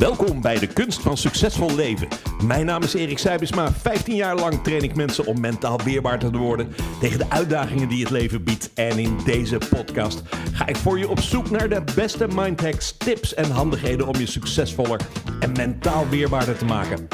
Welkom bij de Kunst van Succesvol Leven. Mijn naam is Erik Seibesma. 15 jaar lang train ik mensen om mentaal weerbaar te worden tegen de uitdagingen die het leven biedt. En in deze podcast ga ik voor je op zoek naar de beste mindhacks, tips en handigheden om je succesvoller en mentaal weerbaarder te maken.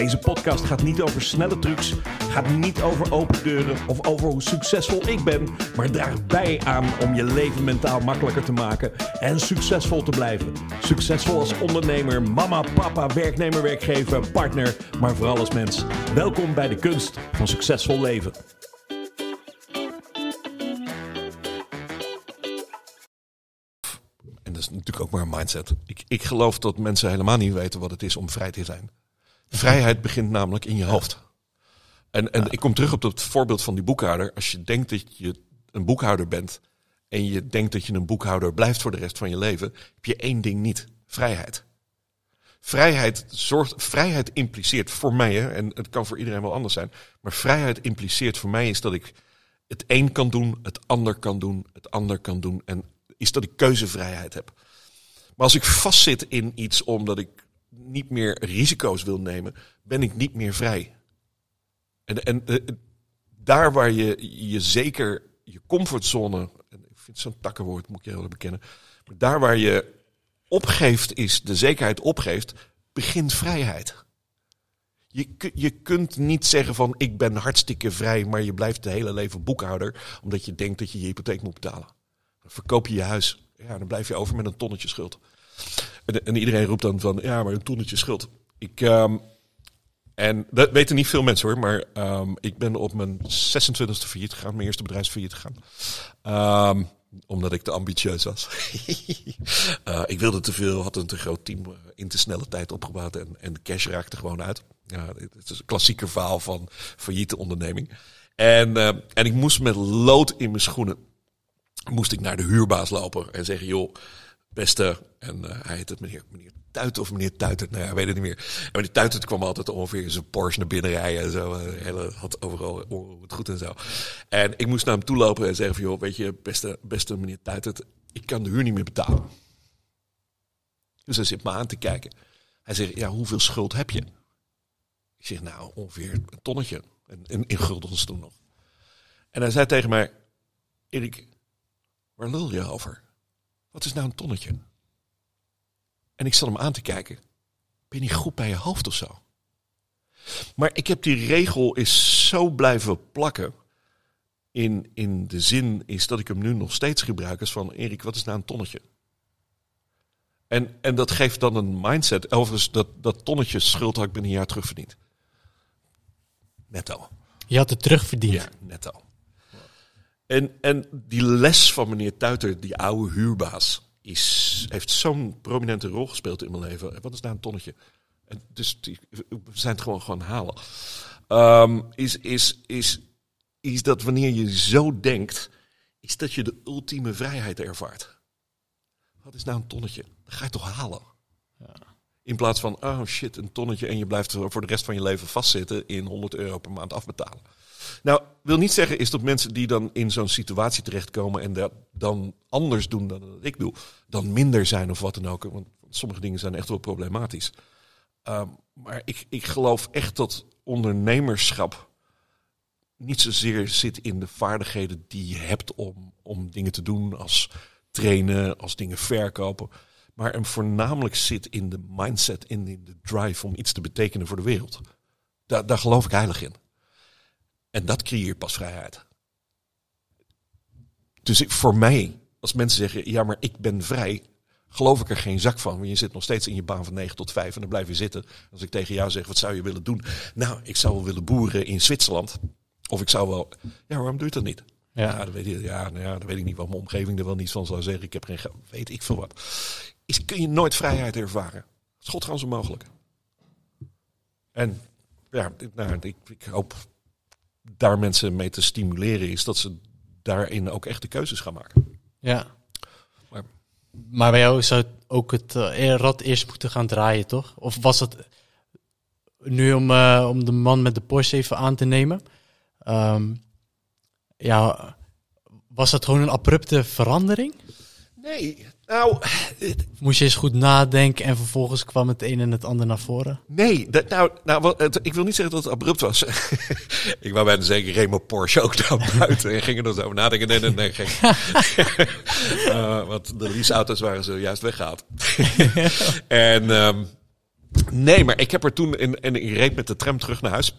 Deze podcast gaat niet over snelle trucs, gaat niet over open deuren of over hoe succesvol ik ben, maar draagt bij aan om je leven mentaal makkelijker te maken en succesvol te blijven. Succesvol als ondernemer, mama, papa, werknemer, werkgever, partner, maar vooral als mens. Welkom bij de kunst van succesvol leven. En dat is natuurlijk ook maar een mindset. Ik, ik geloof dat mensen helemaal niet weten wat het is om vrij te zijn. Vrijheid begint namelijk in je hoofd. En, en ik kom terug op het voorbeeld van die boekhouder. Als je denkt dat je een boekhouder bent en je denkt dat je een boekhouder blijft voor de rest van je leven, heb je één ding niet: vrijheid. Vrijheid, zorgt, vrijheid impliceert voor mij, hè, en het kan voor iedereen wel anders zijn, maar vrijheid impliceert voor mij is dat ik het een kan doen, het ander kan doen, het ander kan doen, en is dat ik keuzevrijheid heb. Maar als ik vastzit in iets omdat ik niet meer risico's wil nemen, ben ik niet meer vrij. En, en eh, daar waar je je zeker je comfortzone, ik vind zo'n takkenwoord, moet ik je heel bekennen, maar daar waar je opgeeft is, de zekerheid opgeeft, begint vrijheid. Je, je kunt niet zeggen van ik ben hartstikke vrij, maar je blijft het hele leven boekhouder, omdat je denkt dat je je hypotheek moet betalen. Dan verkoop je je huis, ja, dan blijf je over met een tonnetje schuld. En, en iedereen roept dan van, ja, maar een tonnetje schuld. Ik, um, en dat weten niet veel mensen hoor, maar um, ik ben op mijn 26e failliet gegaan, mijn eerste bedrijf failliet gegaan. Um, omdat ik te ambitieus was. uh, ik wilde te veel, had een te groot team uh, in te snelle tijd opgebouwd en, en de cash raakte gewoon uit. Ja, het is een klassieker verhaal van failliete onderneming. En, uh, en ik moest met lood in mijn schoenen, moest ik naar de huurbaas lopen en zeggen, joh, beste, en uh, hij heet het meneer, meneer Tuit of meneer Tuitert, nou ja, weet het niet meer. En meneer Tuitert kwam altijd ongeveer zijn Porsche naar binnen rijden en zo. Uh, hele, had overal het goed en zo. En ik moest naar hem toe lopen en zeggen van, joh, weet je, beste, beste meneer Tuitert, ik kan de huur niet meer betalen. Dus hij zit me aan te kijken. Hij zegt, ja, hoeveel schuld heb je? Ik zeg, nou, ongeveer een tonnetje. En, in, in toen nog. En hij zei tegen mij, Erik, waar lul je over? Wat is nou een tonnetje? En ik zat hem aan te kijken. Ben je niet goed bij je hoofd of zo? Maar ik heb die regel is zo blijven plakken. In, in de zin is dat ik hem nu nog steeds gebruik als van... Erik, wat is nou een tonnetje? En, en dat geeft dan een mindset. Overigens, dat, dat tonnetje schuld had ik binnen een jaar terugverdiend. Netto. Je had het terugverdiend? Ja, netto. En, en die les van meneer Tuiter, die oude huurbaas, is, heeft zo'n prominente rol gespeeld in mijn leven. Wat is daar een tonnetje? En dus die, we zijn het gewoon gewoon halen. Um, is, is, is, is dat wanneer je zo denkt, is dat je de ultieme vrijheid ervaart. Wat is nou een tonnetje? Dat ga je toch halen? Ja. In plaats van, oh shit, een tonnetje en je blijft voor de rest van je leven vastzitten in 100 euro per maand afbetalen. Nou, wil niet zeggen is dat mensen die dan in zo'n situatie terechtkomen en dat dan anders doen dan dat ik doe, dan minder zijn of wat dan ook. Want sommige dingen zijn echt wel problematisch. Um, maar ik, ik geloof echt dat ondernemerschap niet zozeer zit in de vaardigheden die je hebt om, om dingen te doen als trainen, als dingen verkopen. Maar hem voornamelijk zit in de mindset, in, de drive om iets te betekenen voor de wereld. Daar, daar geloof ik heilig in. En dat creëert pas vrijheid. Dus ik, voor mij, als mensen zeggen, ja, maar ik ben vrij, geloof ik er geen zak van. Want je zit nog steeds in je baan van 9 tot 5 en dan blijf je zitten. Als ik tegen jou zeg, wat zou je willen doen? Nou, ik zou wel willen boeren in Zwitserland. Of ik zou wel, ja, waarom doe je dat niet? Ja, ja dat weet ik, ja, nou ja, dat weet ik niet wat mijn omgeving er wel niet van zou zeggen. Ik heb geen geld, weet ik veel wat. Is, kun je nooit vrijheid ervaren. Schot gaan zo mogelijk. En ja, nou, ik, ik hoop daar mensen mee te stimuleren, is dat ze daarin ook echt de keuzes gaan maken. Ja. Maar, maar bij jou zou ook het uh, rad eerst moeten gaan draaien, toch? Of was het nu om, uh, om de man met de Porsche even aan te nemen? Um, ja, was dat gewoon een abrupte verandering? Nee, Nou, Moest je eens goed nadenken en vervolgens kwam het een en het ander naar voren? nee. Dat, nou, nou ik wil niet zeggen dat het abrupt was. ik wou bijna zeggen, Remo Porsche ook naar buiten. En gingen er zo over nadenken. Nee, nee, nee. Geen. Eh, want de leaseauto's waren zojuist weggehaald. en ehm, nee, maar ik heb er toen... In, en ik reed met de tram terug naar huis.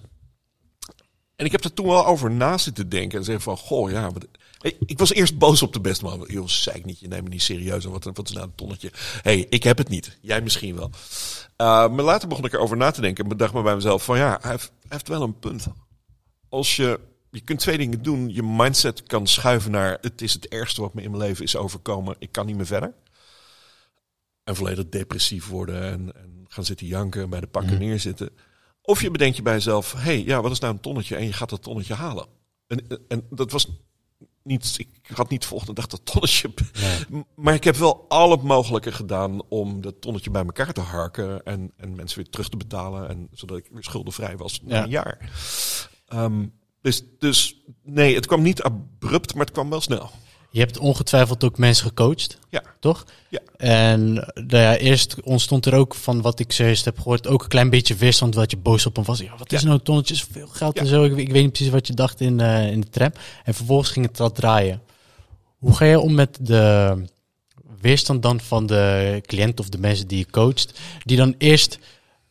En ik heb er toen wel over na zitten denken. En zeggen van, goh, ja... Wat, ik, ik was eerst boos op de beste man. Joh, zei niet, je neemt me niet serieus. En wat, wat is nou een tonnetje? hey, ik heb het niet. Jij misschien wel. Uh, maar later begon ik erover na te denken. En bedacht me bij mezelf van, ja, hij heeft, hij heeft wel een punt. Als je... Je kunt twee dingen doen. Je mindset kan schuiven naar... Het is het ergste wat me in mijn leven is overkomen. Ik kan niet meer verder. En volledig depressief worden. En, en gaan zitten janken. Bij de pakken Mhm. neerzitten. Of je bedenkt je bij jezelf... hey, ja, wat is nou een tonnetje? En je gaat dat tonnetje halen. En, en dat was niet... Ik had niet de volgende dag dat tonnetje... Nee. Maar ik heb wel al het mogelijke gedaan om dat tonnetje bij elkaar te harken. En, en mensen weer terug te betalen. En, zodat ik weer schuldenvrij was na Ja. een jaar. Ehm, dus, dus nee, het kwam niet abrupt, maar het kwam wel snel. Je hebt ongetwijfeld ook mensen gecoacht, Ja. toch? Ja. En nou ja, eerst ontstond er ook van wat ik zojuist heb gehoord, ook een klein beetje weerstand dat je boos op hem was. Ja, wat is Ja. nou tonnetjes, veel geld en zo. Ik, ik weet niet precies wat je dacht in, eh, in de tram. En vervolgens ging het wat draaien. Hoe ga je om met de weerstand dan van de cliënt of de mensen die je coacht, die dan eerst,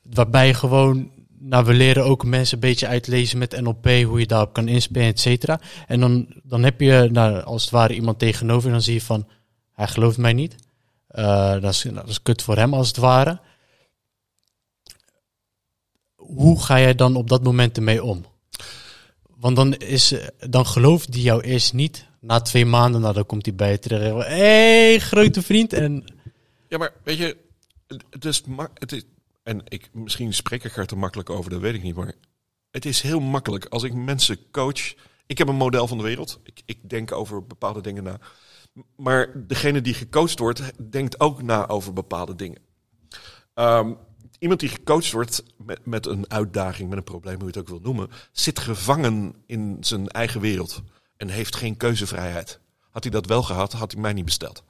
waarbij je gewoon, nou we leren ook mensen een beetje uitlezen met NLP, hoe je daarop kan inspelen, et cetera. En dan, dan heb je nou, als het ware iemand tegenover en dan zie je van, hij gelooft mij niet. Eh, dat, is, dat is kut voor hem als het ware. Hoe ga jij dan op dat moment ermee om? Want dan, is, dan gelooft hij jou eerst niet. Na twee maanden, nou, dan komt hij bij je terug. Hé, hey, grote vriend. En Ja, maar weet je, het is, het is en ik, misschien spreek ik er te makkelijk over, dat weet ik niet, maar het is heel makkelijk. Als ik mensen coach, ik heb een model van de wereld, ik, ik denk over bepaalde dingen na. Maar degene die gecoacht wordt, denkt ook na over bepaalde dingen. Ehm, iemand die gecoacht wordt met, met een uitdaging, met een probleem, hoe je het ook wil noemen, zit gevangen in zijn eigen wereld en heeft geen keuzevrijheid. Had hij dat wel gehad, had hij mij niet besteld.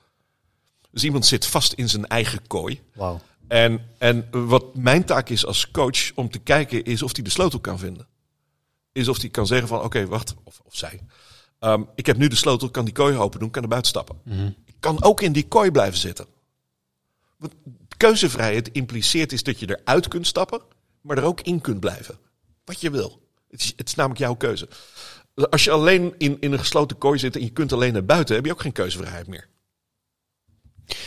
Dus iemand zit vast in zijn eigen kooi. wauw. En, en wat mijn taak is als coach om te kijken is of hij de sleutel kan vinden. Is of hij kan zeggen van oké, wacht, of, of zij. Ehm, ik heb nu de sleutel, kan die kooi open doen, kan er buiten stappen. Ik kan ook in die kooi blijven zitten. Want keuzevrijheid impliceert is dat je eruit kunt stappen, maar er ook in kunt blijven. Wat je wil. Het is, het is namelijk jouw keuze. Als je alleen in, in een gesloten kooi zit en je kunt alleen naar buiten, heb je ook geen keuzevrijheid meer.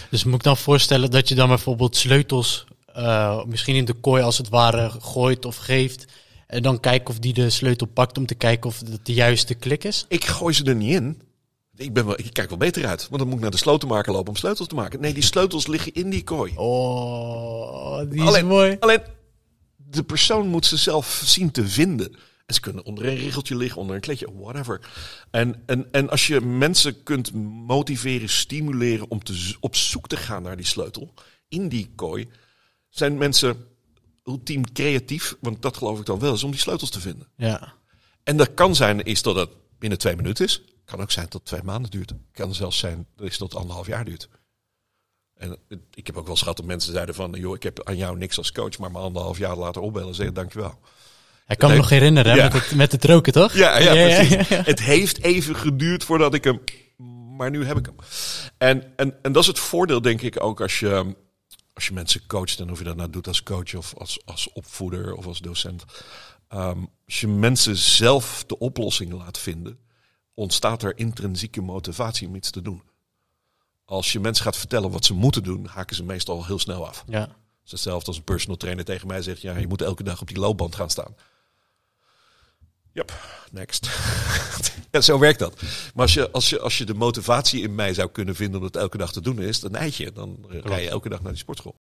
Dus moet ik dan voorstellen dat je dan bijvoorbeeld sleutels eh, misschien in de kooi als het ware gooit of geeft. En dan kijken of die de sleutel pakt om te kijken of het de juiste klik is. Ik gooi ze er niet in. Ik, ben wel, ik kijk wel beter uit. Want dan moet ik naar de slotenmaker lopen om sleutels te maken. Nee, die sleutels liggen in die kooi. Oh, die is alleen, mooi. alleen, de persoon moet ze zelf zien te vinden. En ze kunnen onder een regeltje liggen, onder een kleedje, whatever. En, en, en als je mensen kunt motiveren, stimuleren om te, op zoek te gaan naar die sleutel in die kooi, zijn mensen ultiem creatief, want dat geloof ik dan wel eens, om die sleutels te vinden. Ja. En dat kan zijn is dat het binnen twee minuten is. Kan ook zijn dat het twee maanden duurt. Kan zelfs zijn dat is tot anderhalf jaar duurt. En het- ik heb ook wel eens gehad dat mensen zeiden van... joh, ik heb aan jou niks als coach, maar me anderhalf jaar later opbellen en zeggen dankjewel. Hij kan me nog herinneren hè, Ja. met, het, met het roken, toch? Ja, ja, ja, precies. Het heeft even geduurd voordat ik hem... Maar nu heb ik hem. En, en, en dat is het voordeel, denk ik, ook als je, als je mensen coacht... en of je dat nou doet als coach of als, als opvoeder of als docent. Ehm, als je mensen zelf de oplossing laat vinden... ontstaat er intrinsieke motivatie om iets te doen. Als je mensen gaat vertellen wat ze moeten doen... haken ze meestal heel snel af. Ja. Het is hetzelfde als een personal trainer tegen mij zegt... ja, je moet elke dag op die loopband gaan staan. Yep, next. ja, zo werkt dat. Maar als je, als, je, als je de motivatie in mij zou kunnen vinden om het elke dag te doen, is het een eitje. Dan eh, rij je elke dag naar die sportschool.